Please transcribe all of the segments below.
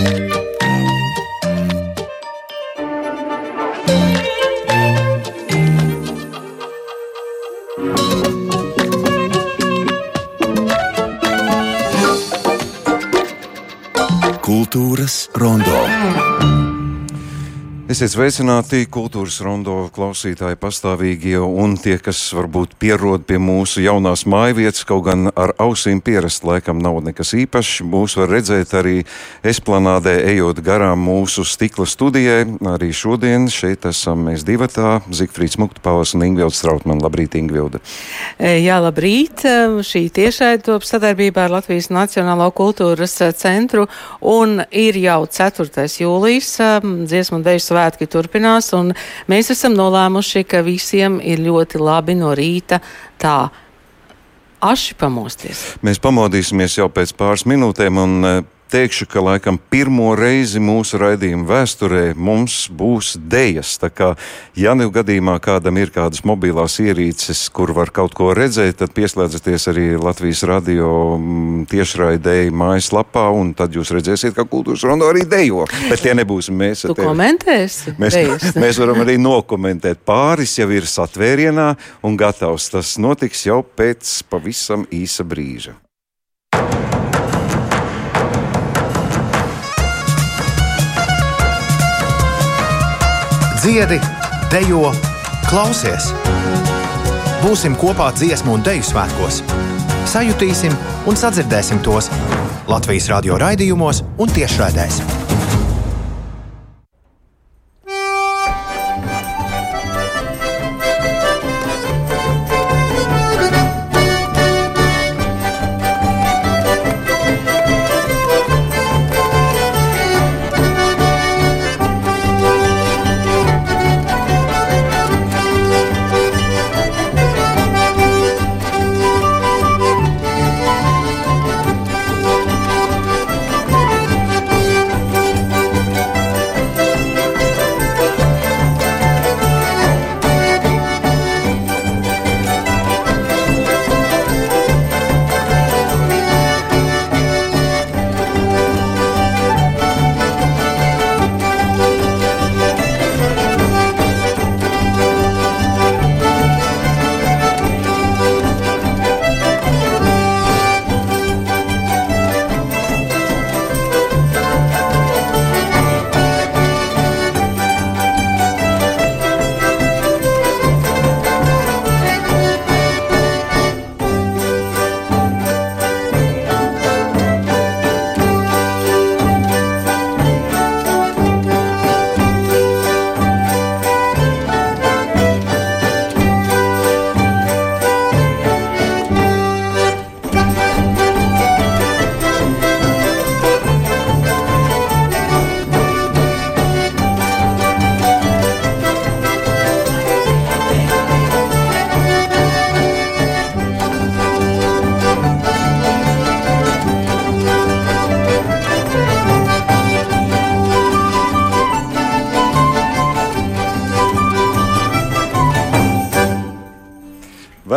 Kultūras Esiet sveicināti kultūras rondo klausītāji pastāvīgie un tie, kas varbūt pierod pie mūsu jaunās mājvietas, kaut gan ar ausīm pierast laikam nav nekas īpašs. Mūs var redzēt arī esplanādē, ejot garām mūsu stikla studijai. Arī šodien šeit esam mēs divatā - Zigfrīds Muktpavas un Ingvilds Trautman. Labrīt, Ingvilda! E, jā, labrīt! E, šī tiešai top sadarbībā ar Latvijas Nacionālo kultūras centru un ir jau 4. jūlijas e, dziesmu un deju svētku svētki turpinās, un mēs esam nolēmuši, ka visiem ir ļoti labi no rīta tā aši pamosties. Mēs pamodīsimies jau pēc pāris minūtēm, un teikšu, ka laikam pirmo reizi mūsu raidījuma vēsturē mums būs dejas. Tā kā, ja nu gadījumā kādam ir kādas mobilās ierīces, kur var kaut ko redzēt, tad pieslēdzieties arī Latvijas radio mm, tiešraidēji mājaslapā, un tad jūs redzēsiet, ka kultūras rondo arī dejo. Bet tie nebūs mēs. Tu komentēsi? Mēs, dejas. mēs varam arī nokomentēt. Pāris jau ir satvērienā un gatavs. Tas notiks jau pēc pavisam īsa brīža. Dziedi, dejo, klausies! Būsim kopā dziesmu un deju svētkos! Sajutīsim un sadzirdēsim tos Latvijas radio raidījumos un tiešraidēs!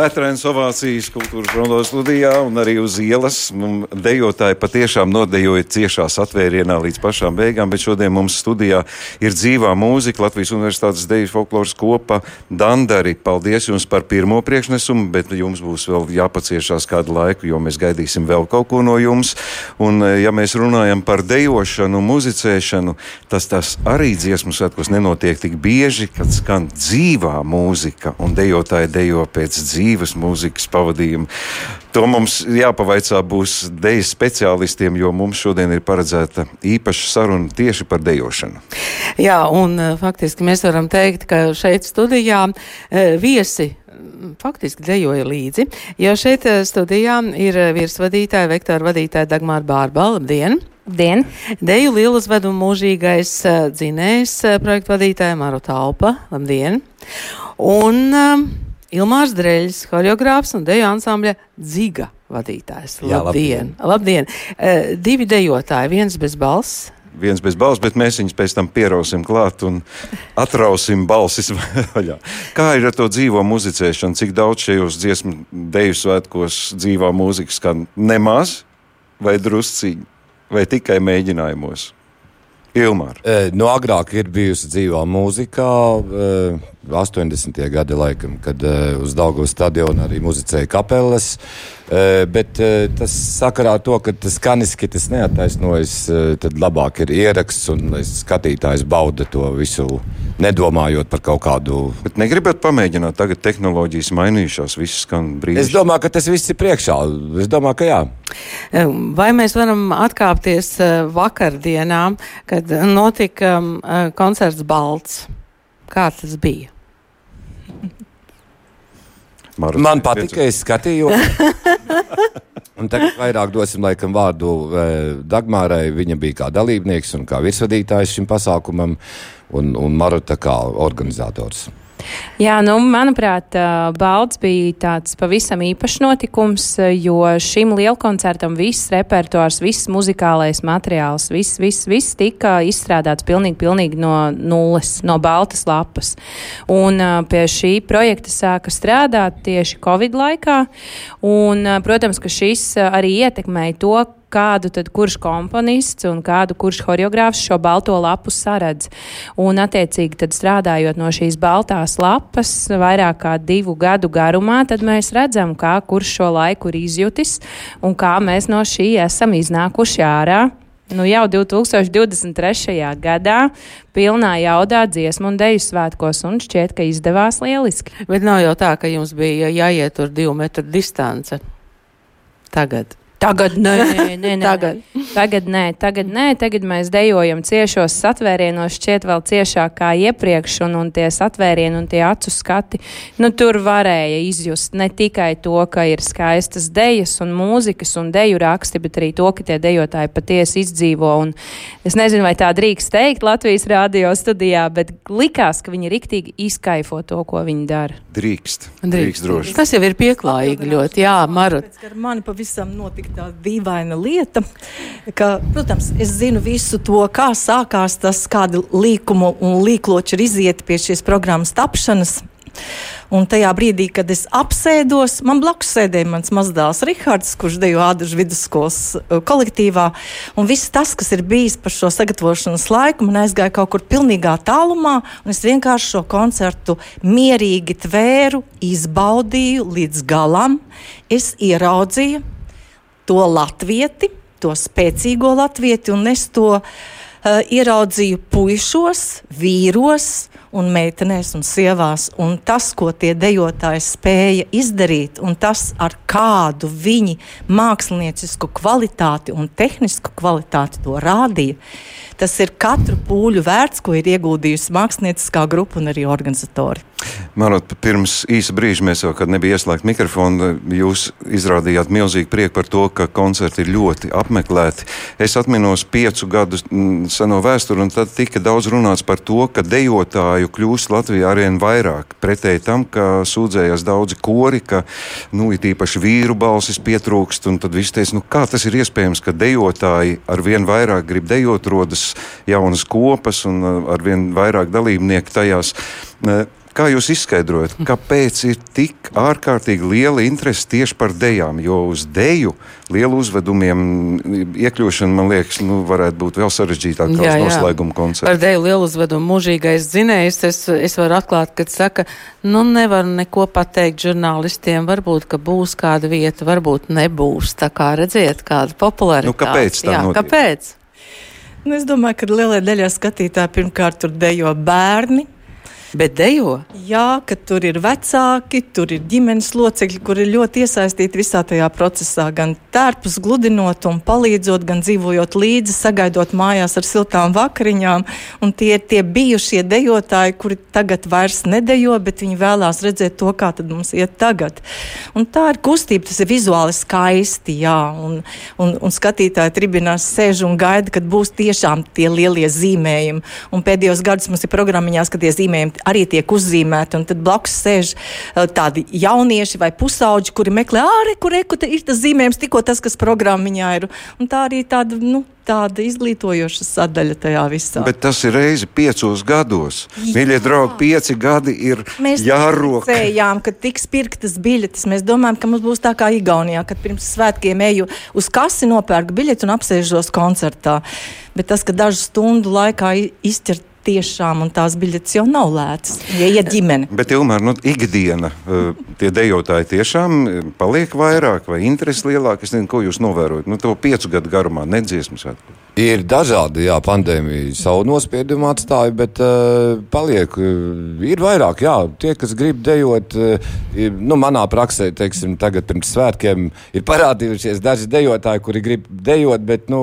Vētrēns ovācijas kultūras rondo studijā un arī uz ielas. Dejotāji patiešām nodejoja ciešās atvērienā līdz pašām beigām, bet šodien mums studijā ir dzīvā mūzika Latvijas Universitātes deju folkloras kopa Dandari. Paldies jums par pirmo priekšnesumu, bet jums būs vēl jāpaciešās kādu laiku, jo mēs gaidīsim vēl kaut ko no jums. Un, ja mēs runājam par dejošanu, muzicēšanu, tas, tas arī dziesmu svētkos nenotiek tik bieži, kad skan dzīvā mūzika un dejotāji dejo pēc dzīves dzīves mūzikas pavadījumu. To mums jāpavaicā būs deju speciālistiem, jo mums šodien ir paredzēta īpaša saruna tieši par dejošanu. Jā, un eh, faktiski mēs varam teikt, ka šeit studijā eh, viesi faktiski dejoja līdzi, jo šeit eh, studijā ir virsvadītāja, vektora vadītāja Dagmāra Bārbala. Labdien! Dien. Deju lieluzvedu mūžīgais dzinējs projektu vadītāja Maru Talpa. Labdien! Un Ilmārs Dreļs, horeogrāfs un deju ansambļa Dziga vadītājs. Jā, labdien! labdien. Uh, divi dejotāji, viens bez balss. Viens bez balss, bet mēs viņus pēc tam pierausim klāt un atrausim balsis vaļā. Kā ir ar to dzīvo muzicēšanu? Cik daudz šajos dziesmu deju svētkos dzīvā mūzika skan nemaz vai drusciņi vai tikai mēģinājumos? Ilmār. E, no agrāk ir bijusi dzīvā mūzika. E, 80. gadi, laikam, kad uh, uz Dāngas stadiona arī muzicēja kapelas. Uh, bet uh, tas sakarā ar to, ka tas skaniski tas neataisnojas, uh, tad labāk ir ieraksts un skatītājs bauda to visu, nedomājot par kaut kādu. Bet negribat pamēģināt, tagad tehnoloģijas mainījušās, viss skan brīnišķīgi. Es domāju, ka tas viss ir priekšā. Es domāju, ka jā. Vai mēs varam atkāpties vakardienām, kad notika koncerts Balts? Kā tas bija? Maru Man patika, es skatījos. Un tagad vairāk dosim laikam vārdu eh, Dagmārai. Viņa bija kā dalībnieks un kā virsvadītājs šim pasākumam, un, un Maruta kā organizators. Jā, nu, manuprāt, Balts bija tāds pavisam īpašs notikums, jo šim lielkoncertam viss repertuārs, viss muzikālais materiāls, viss, viss, viss tika izstrādāts pilnīgi, pilnīgi no nulles, no baltas lapas. Un pie šī projekta sāka strādāt tieši Covid laikā, un, protams, ka šis arī ietekmēja to, kādu tad kurš komponists un kādu kurš horeogrāfs šo balto lapu saredz. Un, attiecīgi, tad strādājot no šīs baltās lapas vairāk kā divu gadu garumā, tad mēs redzam, kā kurš šo laiku ir izjutis un kā mēs no šī esam iznākuši ārā. Nu, jau 2023. gadā pilnā jaudā dziesmu un deju svētkos, un šķiet, ka izdevās lieliski. Bet nav jau tā, ka jums bija jāiet tur divu metru distance tagad. Tagad nē, nē, nē, tagad. tagad nē, tagad nē, tagad mēs dejojam ciešos satvērienos, šķiet vēl ciešāk kā iepriekš, un, un tie satvērieni un tie acu skati, nu tur varēja izjust ne tikai to, ka ir skaistas dejas un mūzikas un deju raksti, bet arī to, ka tie dejotāji patiesi izdzīvo, un es nezinu, vai tā drīkst teikt Latvijas rādio studijā, bet likās, ka viņi riktīgi izkaifo to, ko viņi dara. Drīkst. Drīkst, drīkst droši. Tas jau ir pieklājīgi ļoti, jā, Marut. Mani pavisam notika tā dīvaina lieta, ka, protams, es zinu visu to, kā sākās tas, kādi līkumu un līkloči ir izieti pie šīs programmas tapšanas. Un tajā brīdī, kad es apsēdos, man blakus sēdēja mans mazdēls Rihards, kurš dejo Ādažu vidusskolas uh, kolektīvā. Un viss tas, kas ir bijis par šo sagatavošanas laiku, man aizgāja kaut kur pilnīgā tālumā, un es vienkārši šo koncertu mierīgi tvēru, izbaudīju līdz galam. Es ieraudzīju, to latvieti, to spēcīgo latvieti, un es to uh, ieraudzīju puišos, vīros un meitenēs un sievās. Un tas, ko tie dejotāji spēja izdarīt, un tas, ar kādu viņi māksliniecisku kvalitāti un tehnisku kvalitāti to rādīja, tas ir katru pūļu vērts, ko ir ieguldījusi mākslinieckā grupa un arī organizatori. Manot, pirms īsa brīža mēs jau, kad nebija ieslēgta mikrofona, jūs izrādījāt milzīgu prieku par to, ka koncerti ir ļoti apmeklēti. Es atminos piecu gadu mm, seno vēsturi, un tad tika daudz runāts par to, ka dejotāju kļūst Latvijā arvien vairāk. Pretēji tam, ka sūdzējās daudzi kori, ka nu, it īpaši vīru balsis pietrūkst, un tad viss teica, nu, kā tas ir iespējams, ka dejotāji arvien vairāk grib dejot, rodas jaunas kopas un uh, arvien vairāk dalībnieku tajās. Kā jūs izskaidrojat, kāpēc ir tik ārkārtīgi liela interese tieši par dejām? Jo uz deju lielu uzvedumiem iekļūšana, man liekas, nu, varētu būt vēl sarežģītāk kā uz noslēguma koncertu. Par deju lielu uzvedumu mūžīgais zinējs, es, es varu atklāt, kad saka, nu nevar neko pateikt žurnālistiem, varbūt, ka būs kāda vieta, varbūt nebūs. Tā kā redziet, kāda popularitāte. Nu, kāpēc tā Jā, notiek? kāpēc? Nu, es domāju, ka lielai daļai skatītāji pirmkārt tur dejo bērni. Bet dejo? Jā, ka tur ir vecāki, tur ir ģimenes locekļi, kuri ir ļoti iesaistīti visā tajā procesā. Gan tērpus gludinot un palīdzot, gan dzīvojot līdzi, sagaidot mājās ar siltām vakariņām. Un tie ir tie bijušie dejotāji, kuri tagad vairs nedejo, bet viņi vēlās redzēt to, kā tad mums iet tagad. Un tā ir kustība, tas ir vizuāli skaisti, jā. Un, un, un skatītāji tribinās sēž un gaida, kad būs tiešām tie lielie zīmējumi. Un pēdējos gadus mums ir programmiņās, ka tie zīmējumi arī tiek uzzīmēti. Un tad blakus sēž uh, tādi jaunieši vai pusauģi, kuri meklē, ārē, kur ir tas zīmējums, tikko tas, kas programmiņā ir. Un tā arī tāda, nu, tāda izglītojoša sadaļa tajā visā. Bet tas ir reizi piecos gados. Mīļie draugi, pieci gadi ir jārok. Mēs cerējām, ka tiks pirktas biļetes. Mēs domājam, ka mums būs tā kā Igaunijā, kad pirms svētkiem eju uz kasi, nopērku biļeti un apsēžos koncertā. Bet tas, ka dažu stundu laikā izķert tiešām, un tās biļetes jau nav lētas, ja iet ģimene. Bet, Ilmār, nu, ikdiena eh, tie dejotāji tiešām eh, paliek vairāk vai interesi lielāk? Es nezinu, ko jūs novērojat. Nu, to piecu gadu garumā nedziesmas svētku. Ir dažādi, jā, pandēmija savu nospiedumu atstāja, bet uh, paliek. Ir vairāk, jā, tie, kas grib dejot. Uh, nu, manā praksē, teiksim, tagad pirms svētkiem ir parādījušies daži dejotāji, kuri grib dejot, bet, nu,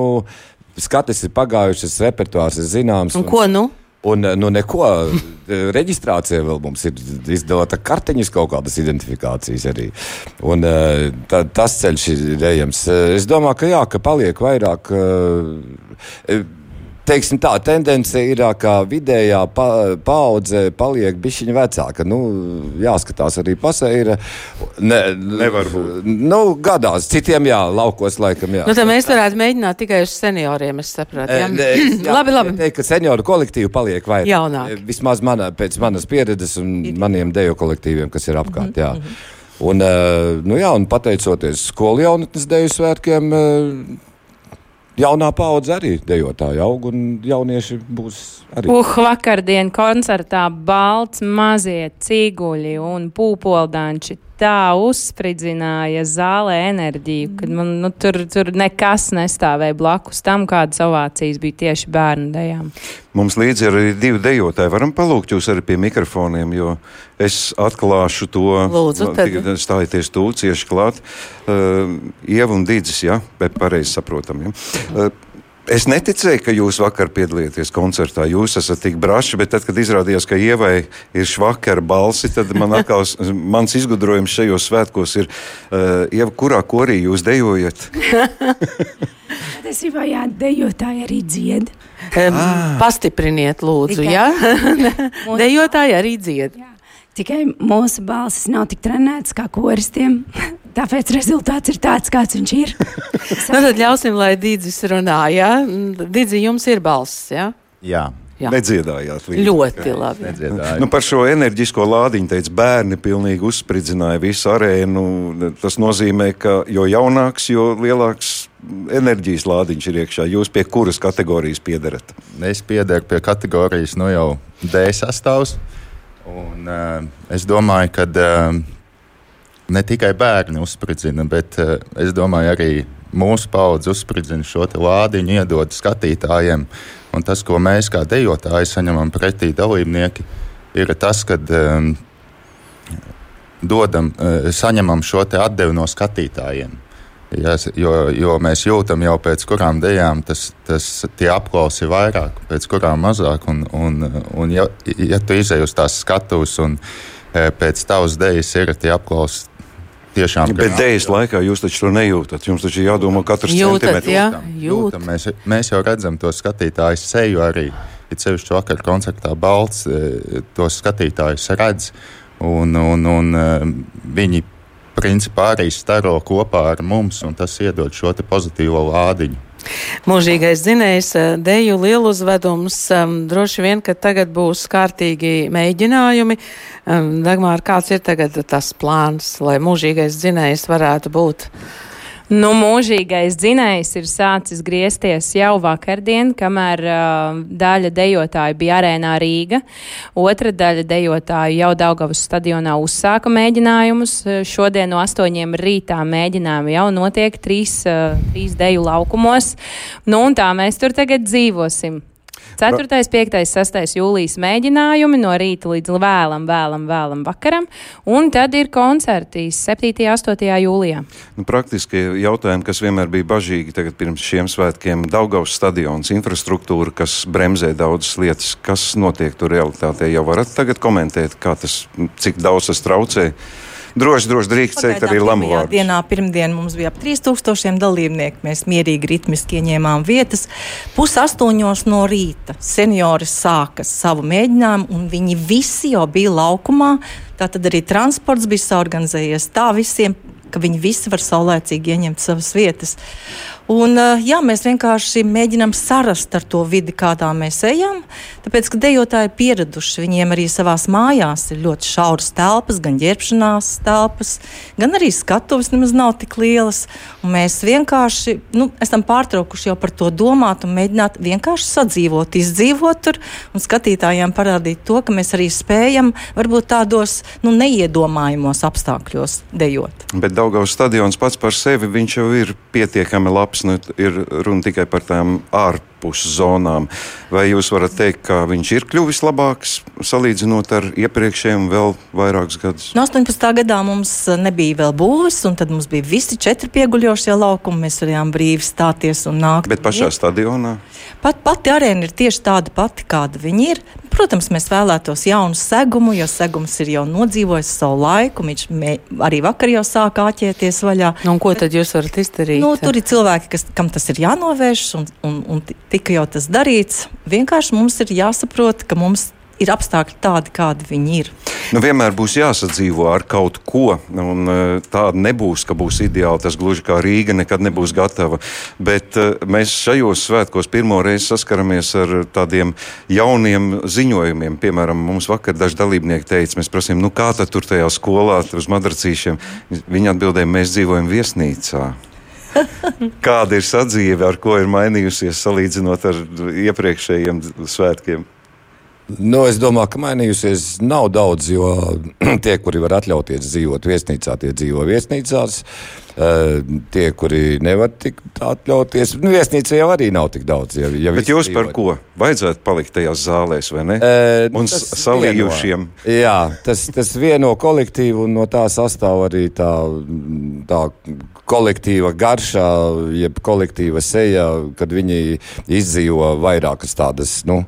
skatis ir pagājušas, repertuārs ir zināms. Un, un ko nu? Un nu, neko reģistrācijā vēl mums ir izdota kartiņas kaut kādas identifikācijas arī. Un, tā, tas ceļš ir ejams. Es domāju, ka jā, ka paliek vairāk teiksim, tā tendence ir, ka vidējā pa, paudze paliek bišķiņa vecāka. Nu, jāskatās arī pasē ir. Ne, Nevar būt. Nu, gadās, citiem jā, laukos laikam jā. Nu, tad mēs varētu mēģināt tikai uz senioriem, es saprotu. Jā, ne, jā labi, labi. Teikt, ka senioru kolektīvu paliek vairāk. Jaunāk. Vismaz mana, pēc manas pieredzes un maniem deju kolektīviem, kas ir apkārt, jā. Mm -hmm. Un, nu jā, un pateicoties skolu jaunatnes deju svētkiem, jaunā paudze arī dejotāji aug, un jaunieši būs arī. Uh, vakardien koncertā balts mazie cīguļi un pūpoldanči tā uzspridzināja zālē enerģiju, kad man nu, tur, tur nekas nestāvēja blakus tam, kādas ovācijas bija tieši bērnu dejām. Mums līdzi ir arī divi dejotāji. Varam palūgt jūs arī pie mikrofoniem, jo es atklāšu to. Lūdzu, tad. Stājieties tūlīt, cieši klāt. Uh, Ieva un Dīdzis, jā, bet pareizi saprotam. Ja? Uh, Es neticēju, ka jūs vakar piedalījāties koncertā. Jūs esat tik braši, bet tad, kad izrādījās, ka ievai ir švakara balsi, tad man atkal, mans izgudrojums šajos svētkos ir, uh, Ieva, kurā korī jūs dejojat? Patiesībā, jā, dejotāji arī dzied. Um, ah. Pastipriniet, lūdzu, jā. dejotāji arī dzied. Jā. Tikai mūsu balsis nav tik trenētas kā koristiem. Tāpēc rezultāts ir tāds, kāds viņš ir. nu, tad ļausim, lai Dīdzis runā. Ja? Dīdzi, jums ir balss. Ja? Jā. Jā. Nedziedājāt līdzi. Ļoti labi. Nu, par šo enerģisko lādiņu teica, bērni pilnīgi uzspridzināja visu arēnu. Tas nozīmē, ka jo jaunāks, jo lielāks enerģijas lādiņš ir iekšā. Jūs pie kuras kategorijas piedarat? Es piedaru pie kategorijas nu jau D sastāvs. Un, uh, es domāju, ka uh, ne tikai bērni uzspridzina, bet uh, es domāju, arī mūsu paudze uzspridzina šo lādiņu, iedod skatītājiem. Un tas, ko mēs kā dejotāji saņemam pretī dalībnieki, ir tas, ka um, dodam, uh, saņemam šo atdevi no skatītājiem. Ja, jo, jo mēs jūtam jau pēc kurām dejām tas, tas tie aplausi ir vairāk, pēc kurām mazāk. Un, un, un ja, ja tu izej uz tās skatuves un e, pēc tavas dejas ir tie aplausi. Tiešām, Bet dēļas laikā jūs taču to nejūtat. Jums taču jādomā katrs jūtat, jā, jūt. jūtam. Mēs, mēs jau redzam to skatītāju seju arī. Ir sevišķi vakar koncertā balts, e, tos skatītājus redz. Un, un, un e, viņi principā arī staro kopā ar mums, un tas iedod šo pozitīvo lādiņu. Mūžīgais zinējs, eh, deju lieluzvedums, um, droši vien, ka tagad būs kārtīgi mēģinājumi. Um, Dagmār, kāds ir tagad tas plāns, lai mūžīgais zinējs varētu būt? Nu, mūžīgais dzinējs ir sācis griezties jau vakardien, kamēr uh, daļa dejotāju bija arēnā Rīga. Otra daļa dejotāju jau Daugavas stadionā uzsāka mēģinājumus. Šodien no astoņiem rītā mēģinājumi jau notiek trīs, uh, trīs deju laukumos. Nu, un tā mēs tur tagad dzīvosim. 4., 5., 6. jūlijas mēģinājumi no rīta līdz vēlam, vēlam, vēlam vakaram, un tad ir koncerti 7. un 8. jūlijā. Nu, praktiski jautājumi, kas vienmēr bija bažīgi tagad pirms šiem svētkiem, Daugaus stadions, infrastruktūra, kas bremzē daudzas lietas, kas notiek tur realitātē, jau varat tagad komentēt, kā tas, cik daudz tas traucē Droši, droši drīkst teikt arī lamu pirmajā vārdu. dienā, pirmdien mums bija ap 3000 dalībnieku. Mēs mierīgi, ritmiski ieņēmām vietas. Pus astoņos no rīta seniori sāka savu mēģinājumu, un viņi visi jau bija laukumā. Tātad arī transports bija saorganizējies tā visiem, ka viņi visi var saulēcīgi ieņemt savas vietas. Un, eh, jā, mēs vienkārši mēģinām sarast ar to vidi, kādā mēs ejam. Tāpēc, ka dejotāji ir pieraduši, viņiem arī savās mājās ir ļoti šauras telpas, gan ģērbšanās telpas, gan arī skatuves nemaz nav tik lielas. Un mēs vienkārši nu, esam pārtraukuši jau par to domāt un mēģināt vienkārši sadzīvot, izdzīvot tur un skatītājiem parādīt to, ka mēs arī spējam varbūt tādos nu, neiedomājumos apstākļos dejot. Bet Daugavas stadions pats par sevi jau ir pietiekami labs. Nu, ir runa tikai par tām ārpus zonām. Vai jūs varat teikt, ka viņš ir kļuvis labāks salīdzinot ar iepriekšējiem vēl vairākus gadus? No 18. gadā mums nebija vēl būvis, un tad mums bija visi četri pieguļošie laukumi. Mēs varējām brīvi stāties un nākt. Bet pašā stadionā? Pat pati arēna ir tieši tāda pati, kāda viņa ir. Protams, mēs vēlētos jaunu segumu, jo segums ir jau nodzīvojis savu laiku. Viņš mē, arī vakar jau sāka āķēties vaļā. Nu, un ko tad jūs varat izdarīt? Nu, tur ir cilvēki, kas, kam tas ir jānovērš, un, un, un tika jau tas darīts. Vienkārši mums ir jāsaprot, ka mums ir apstākļi tādi, kādi viņi ir. Nu, vienmēr būs jāsadzīvo ar kaut ko. Un, uh, tāda nebūs, ka būs ideāli. Tas gluži kā Rīga nekad nebūs gatava. Bet uh, mēs šajos svētkos pirmo reizi saskaramies ar tādiem jauniem ziņojumiem. Piemēram, mums vakar daži dalībnieki teica, mēs prasījām, nu, kā tad tur tajā skolā, tur uz madracīšiem. Viņi atbildēja, mēs dzīvojam viesnīcā. Kāda ir sadzīve, ar ko ir mainījusies salīdzinot ar iepriekšējiem svētkiem? Nu, es domāju, ka mainījusies nav daudz, jo tie, kuri var atļauties dzīvot viesnīcā, tie dzīvo viesnīcās. Uh, tie, kuri nevar tik atļauties, nu, viesnīca jau arī nav tik daudz. Ja, ja Bet jūs par ko? Vajadzētu palikt tajās zālēs, vai ne? Uh, un salījušiem. Vieno, jā, tas, tas vieno kolektīvu, un no tā sastāv arī tā, tā kolektīva garšā, jeb kolektīva seja, kad viņi izdzīvo vairākas tādas, nu,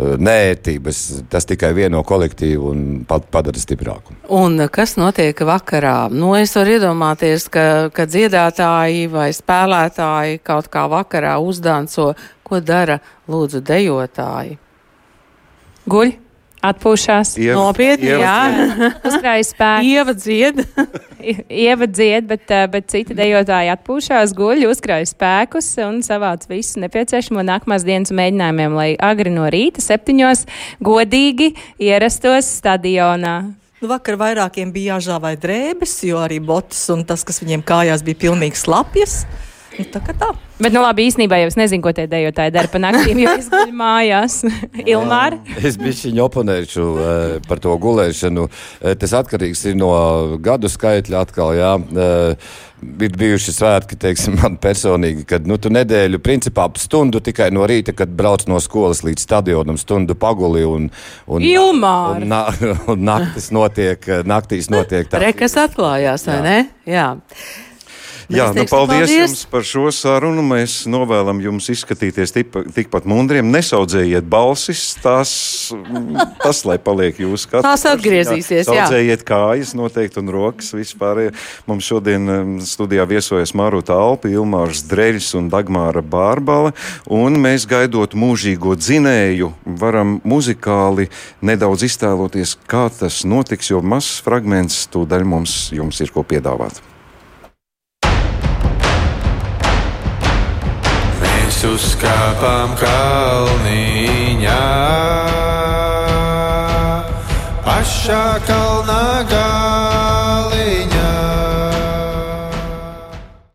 nērtības. Tas tikai vieno kolektīvu un pat padara stiprāku. Un kas notiek vakarā? Nu, es varu iedomāties, ka, ka dziedātāji vai spēlētāji kaut kā vakarā uzdanco, ko dara lūdzu dejotāji. Guļ! Atpūšās. Ieva, Nopietni, ieva jā. Uzkrājas spēku. Ieva dzied. ieva dzied, bet, bet citi dejotāji atpūšās, guļ, uzkrājas spēkus un savāc visu nepieciešamo nākamās dienas mēģinājumiem, lai agri no rīta septiņos godīgi ierastos stadionā. Nu, vakar vairākiem bija jāžāvai drēbes, jo arī botas un tas, kas viņiem kājās, bija pilnīgi slapjas. Nu, tā kā tā. Bet, nu, labi, īstenībā jau es nezinu, ko tie dejotāji dara pa naktīm, jo es guļu mājās. Ilmār? es bišķiņu oponēšu uh, par to gulēšanu. Uh, tas atkarīgs ir no gadu skaitļa atkal, jā. Uh, ir bijuši svētki, teiksim, man personīgi, kad nu, tu nedēļu principā stundu tikai no rīta, kad brauc no skolas līdz stadionam, stundu paguli un, un, Ilmār. un, na, un naktis notiek, naktīs notiek tā. Rekas atklājās, vai ne? Jā. Jā, nu, paldies, paldies jums par šo sarunu. Mēs novēlam jums izskatīties tikpat mundriem. Nesaudzējiet balsis, tās, tas, lai paliek jūsu skatījumā. Tās atgriezīsies. Jā, saudzējiet kājas noteikti un rokas vispār. Mums šodien studijā viesojas Maruta Alpi, Ilmārs Dreļs un Dagmāra Bārbala. Un mēs gaidot mūžīgo dzinēju, varam muzikāli nedaudz iztēloties, kā tas notiks, jo mazs fragments tūdaļ mums jums ir ko piedāvāt. uzkāpām kalniņā. Pašā kalnā gājā.